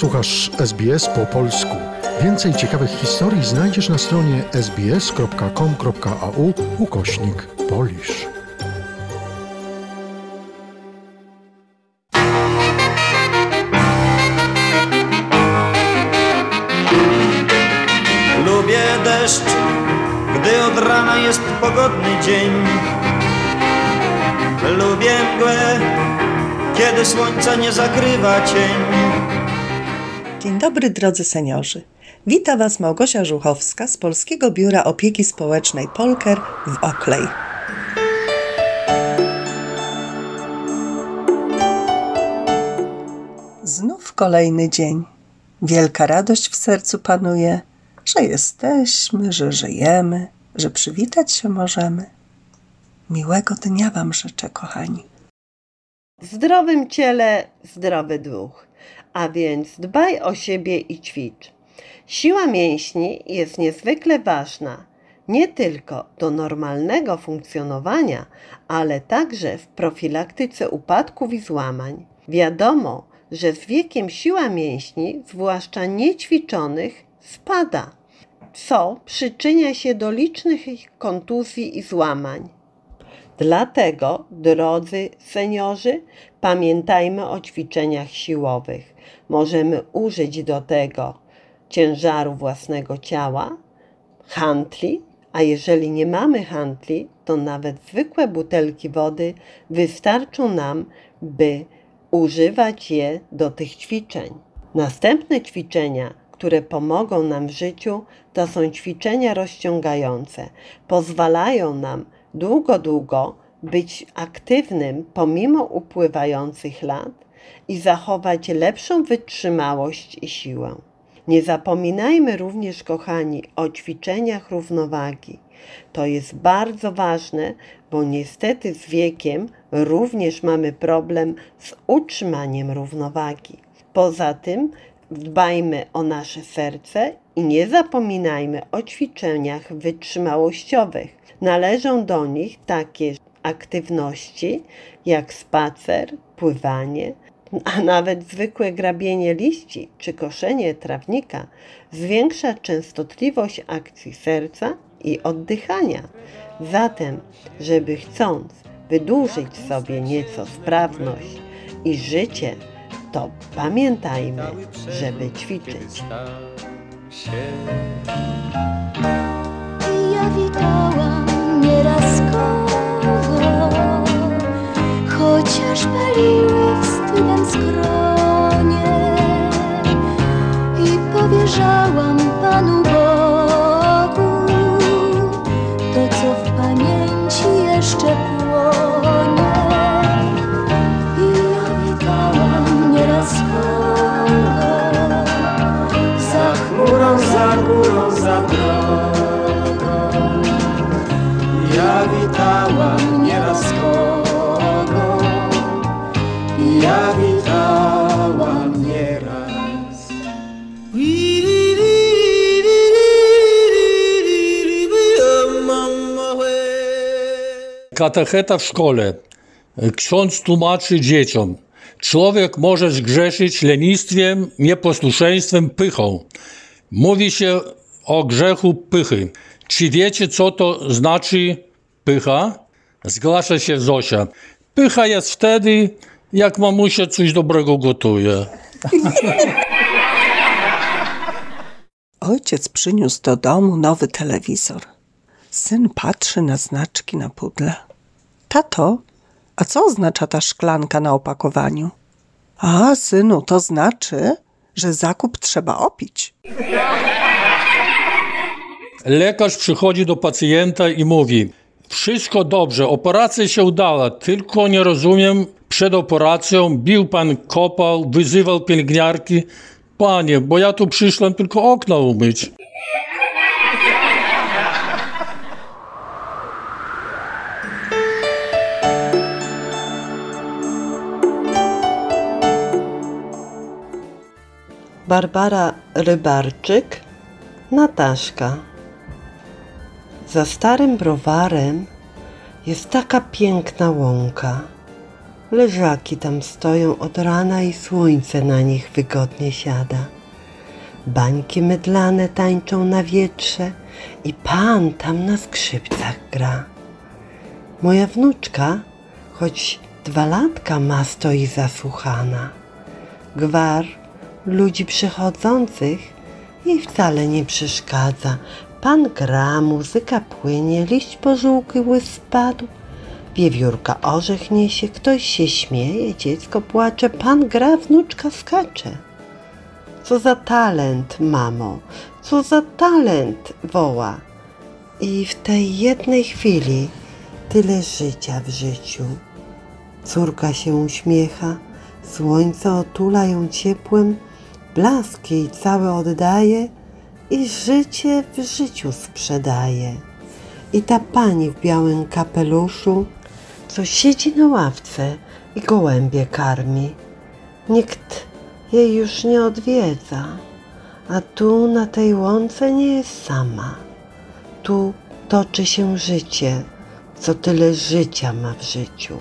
Słuchasz SBS po polsku. Więcej ciekawych historii znajdziesz na stronie sbs.com.au ukośnik polisz. Lubię deszcz, gdy od rana jest pogodny dzień. Lubię mgłę, kiedy słońca nie zakrywa cień. Dzień dobry drodzy seniorzy. Wita Was Małgosia Żuchowska z Polskiego Biura Opieki Społecznej Polker w Oklej. Znów kolejny dzień. Wielka radość w sercu panuje, że jesteśmy, że żyjemy, że przywitać się możemy. Miłego dnia Wam życzę, kochani. W zdrowym ciele zdrowy duch, a więc dbaj o siebie i ćwicz. Siła mięśni jest niezwykle ważna nie tylko do normalnego funkcjonowania, ale także w profilaktyce upadków i złamań. Wiadomo, że z wiekiem siła mięśni, zwłaszcza niećwiczonych, spada, co przyczynia się do licznych kontuzji i złamań. Dlatego, drodzy seniorzy, pamiętajmy o ćwiczeniach siłowych. Możemy użyć do tego ciężaru własnego ciała, hantli, a jeżeli nie mamy hantli, to nawet zwykłe butelki wody wystarczą nam, by używać je do tych ćwiczeń. Następne ćwiczenia, które pomogą nam w życiu, to są ćwiczenia rozciągające. Pozwalają nam długo, długo być aktywnym pomimo upływających lat i zachować lepszą wytrzymałość i siłę. Nie zapominajmy również, kochani, o ćwiczeniach równowagi. To jest bardzo ważne, bo niestety z wiekiem również mamy problem z utrzymaniem równowagi. Poza tym dbajmy o nasze serce i nie zapominajmy o ćwiczeniach wytrzymałościowych. Należą do nich takie aktywności jak spacer, pływanie, a nawet zwykłe grabienie liści czy koszenie trawnika zwiększa częstotliwość akcji serca i oddychania. Zatem, żeby chcąc wydłużyć sobie nieco sprawność i życie, to pamiętajmy, żeby ćwiczyć. I ja witałam Katecheta w szkole. Ksiądz tłumaczy dzieciom. Człowiek może zgrzeszyć lenistwem, nieposłuszeństwem, pychą. Mówi się o grzechu pychy. Czy wiecie, co to znaczy pycha? Zgłasza się Zosia. Pycha jest wtedy, jak mamusia coś dobrego gotuje. Ojciec przyniósł do domu nowy telewizor. Syn patrzy na znaczki na pudle. Tato, a co oznacza ta szklanka na opakowaniu? A, synu, to znaczy, że zakup trzeba opić. Lekarz przychodzi do pacjenta i mówi: Wszystko dobrze, operacja się udała, tylko nie rozumiem. Przed operacją bił pan, kopał, wyzywał pielęgniarki. Panie, bo ja tu przyszłem tylko okna umyć. Barbara Rybarczyk, Nataszka. Za starym browarem jest taka piękna łąka. Leżaki tam stoją od rana i słońce na nich wygodnie siada. Bańki mydlane tańczą na wietrze i pan tam na skrzypcach gra. Moja wnuczka, choć dwa latka ma, stoi zasłuchana. Gwar ludzi przychodzących jej wcale nie przeszkadza. Pan gra, muzyka płynie, liść pożółkły spadł. Wiewiórka orzech niesie, ktoś się śmieje, dziecko płacze, pan gra, wnuczka skacze. Co za talent, mamo, co za talent, woła. I w tej jednej chwili tyle życia w życiu. Córka się uśmiecha, słońce otula ją ciepłem, blask jej cały oddaje i życie w życiu sprzedaje. I ta pani w białym kapeluszu, co siedzi na ławce i gołębie karmi. Nikt jej już nie odwiedza, a tu na tej łące nie jest sama. Tu toczy się życie, co tyle życia ma w życiu.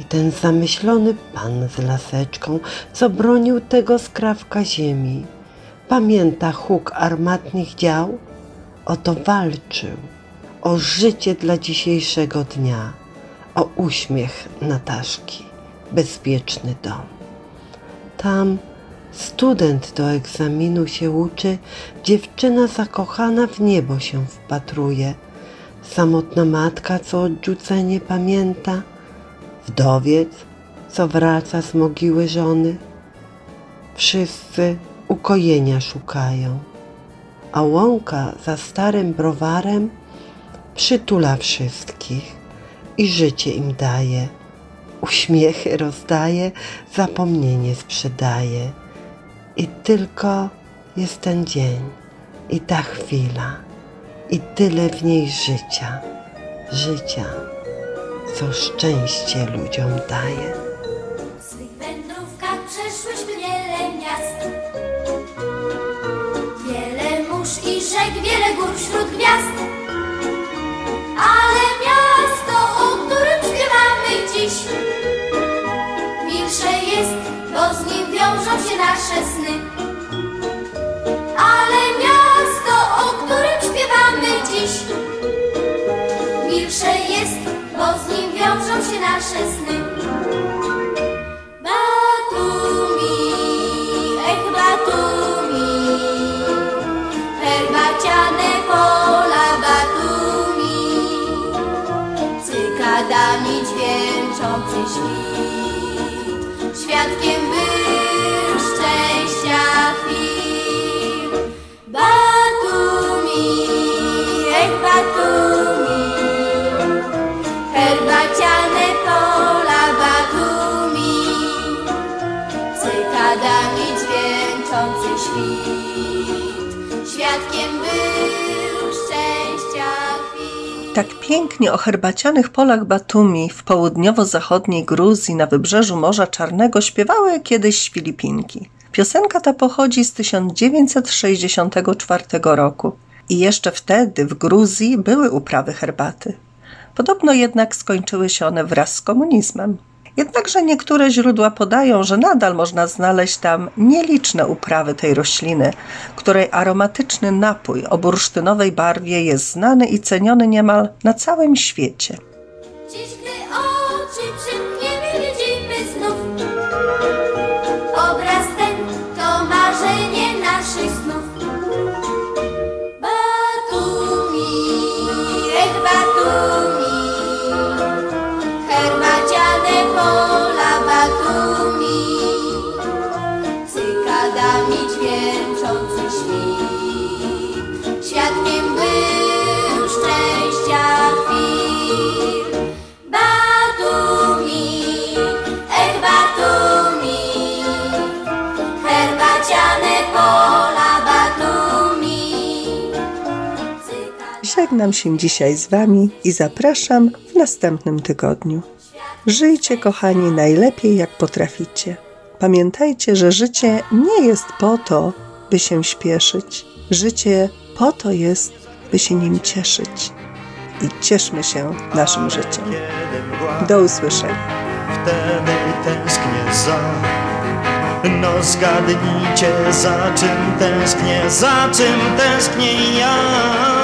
I ten zamyślony pan z laseczką, co bronił tego skrawka ziemi, pamięta huk armatnych dział? Oto walczył o życie dla dzisiejszego dnia, o uśmiech Nataszki, bezpieczny dom. Tam student do egzaminu się uczy, dziewczyna zakochana w niebo się wpatruje, samotna matka, co odrzucenie pamięta, wdowiec, co wraca z mogiły żony. Wszyscy ukojenia szukają, a łąka za starym browarem przytula wszystkich i życie im daje. Uśmiechy rozdaje, zapomnienie sprzedaje. I tylko jest ten dzień i ta chwila i tyle w niej życia, życia, co szczęście ludziom daje. W swych wędrówkach przeszłyśmy wiele miast Wiele mórz i rzek, wiele gór wśród gwiazd. Ale miasto, o którym śpiewamy dziś Milsze jest, bo z nim wiążą się nasze sny Batumi, ech Batumi, herbaciane pola Batumi, cykadami dźwięczący świt, świadkiem herbaciane pola Batumi, cykadami dźwięczący świt, świadkiem był szczęścia chwil. Tak pięknie o herbacianych polach Batumi w południowo-zachodniej Gruzji na wybrzeżu Morza Czarnego śpiewały kiedyś Filipinki. Piosenka ta pochodzi z 1964 roku i jeszcze wtedy w Gruzji były uprawy herbaty. Podobno jednak skończyły się one wraz z komunizmem. Jednakże niektóre źródła podają, że nadal można znaleźć tam nieliczne uprawy tej rośliny, której aromatyczny napój o bursztynowej barwie jest znany i ceniony niemal na całym świecie. Dziś, Żegnam się dzisiaj z Wami i zapraszam w następnym tygodniu. Żyjcie, kochani, najlepiej jak potraficie. Pamiętajcie, że życie nie jest po to, by się śpieszyć. Życie po to jest, by się nim cieszyć. I cieszmy się naszym życiem. Do usłyszenia. wtedy tęsknię za No zgadnijcie za czym tęsknię, za czym tęsknię ja